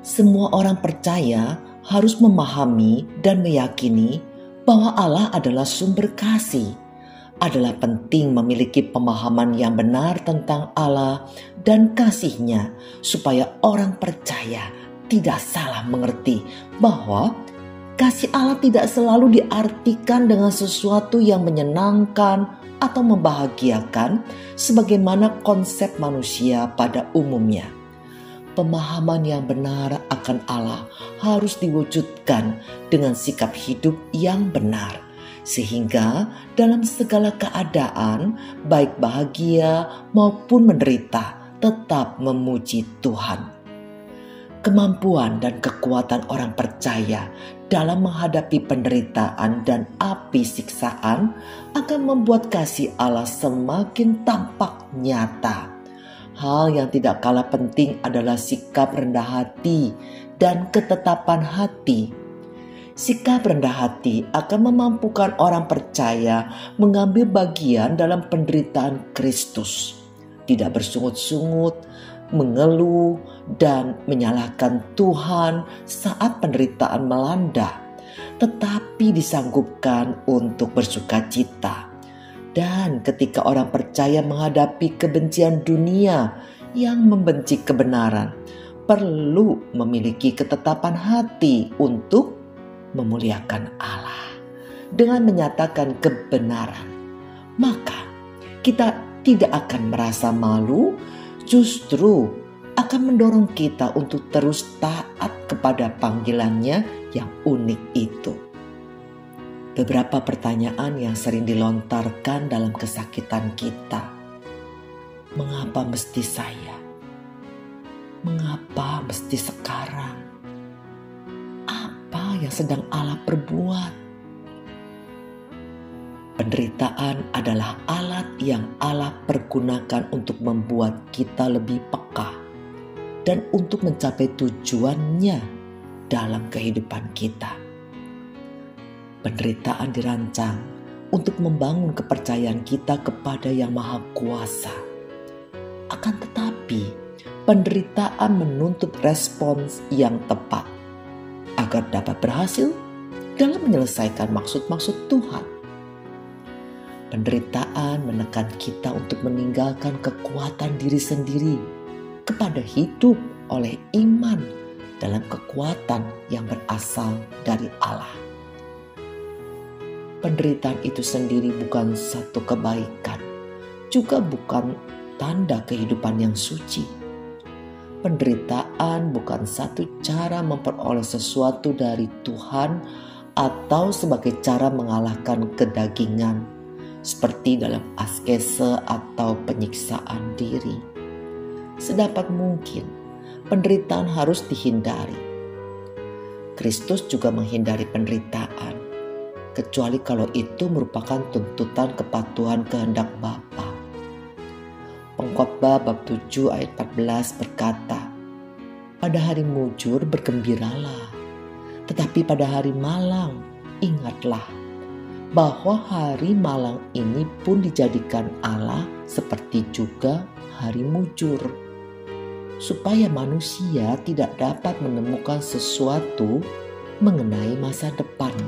Semua orang percaya harus memahami dan meyakini bahwa Allah adalah sumber kasih. Adalah penting memiliki pemahaman yang benar tentang Allah dan kasihnya supaya orang percaya tidak salah mengerti bahwa kasih Allah tidak selalu diartikan dengan sesuatu yang menyenangkan atau membahagiakan sebagaimana konsep manusia pada umumnya pemahaman yang benar akan Allah harus diwujudkan dengan sikap hidup yang benar, sehingga dalam segala keadaan, baik bahagia maupun menderita, tetap memuji Tuhan. Kemampuan dan kekuatan orang percaya dalam menghadapi penderitaan dan api siksaan akan membuat kasih Allah semakin tampak nyata Hal yang tidak kalah penting adalah sikap rendah hati dan ketetapan hati. Sikap rendah hati akan memampukan orang percaya mengambil bagian dalam penderitaan Kristus, tidak bersungut-sungut, mengeluh, dan menyalahkan Tuhan saat penderitaan melanda, tetapi disanggupkan untuk bersuka cita dan ketika orang percaya menghadapi kebencian dunia yang membenci kebenaran, perlu memiliki ketetapan hati untuk memuliakan Allah dengan menyatakan kebenaran. Maka kita tidak akan merasa malu, justru akan mendorong kita untuk terus taat kepada panggilannya yang unik itu beberapa pertanyaan yang sering dilontarkan dalam kesakitan kita. Mengapa mesti saya? Mengapa mesti sekarang? Apa yang sedang Allah perbuat? Penderitaan adalah alat yang Allah pergunakan untuk membuat kita lebih peka dan untuk mencapai tujuannya dalam kehidupan kita penderitaan dirancang untuk membangun kepercayaan kita kepada Yang Maha Kuasa. Akan tetapi, penderitaan menuntut respons yang tepat agar dapat berhasil dalam menyelesaikan maksud-maksud Tuhan. Penderitaan menekan kita untuk meninggalkan kekuatan diri sendiri kepada hidup oleh iman dalam kekuatan yang berasal dari Allah penderitaan itu sendiri bukan satu kebaikan, juga bukan tanda kehidupan yang suci. Penderitaan bukan satu cara memperoleh sesuatu dari Tuhan atau sebagai cara mengalahkan kedagingan, seperti dalam askese atau penyiksaan diri. Sedapat mungkin, penderitaan harus dihindari. Kristus juga menghindari penderitaan kecuali kalau itu merupakan tuntutan kepatuhan kehendak Bapa. Pengkhotbah bab 7 ayat 14 berkata, Pada hari mujur bergembiralah, tetapi pada hari malang ingatlah bahwa hari malang ini pun dijadikan Allah seperti juga hari mujur supaya manusia tidak dapat menemukan sesuatu mengenai masa depannya.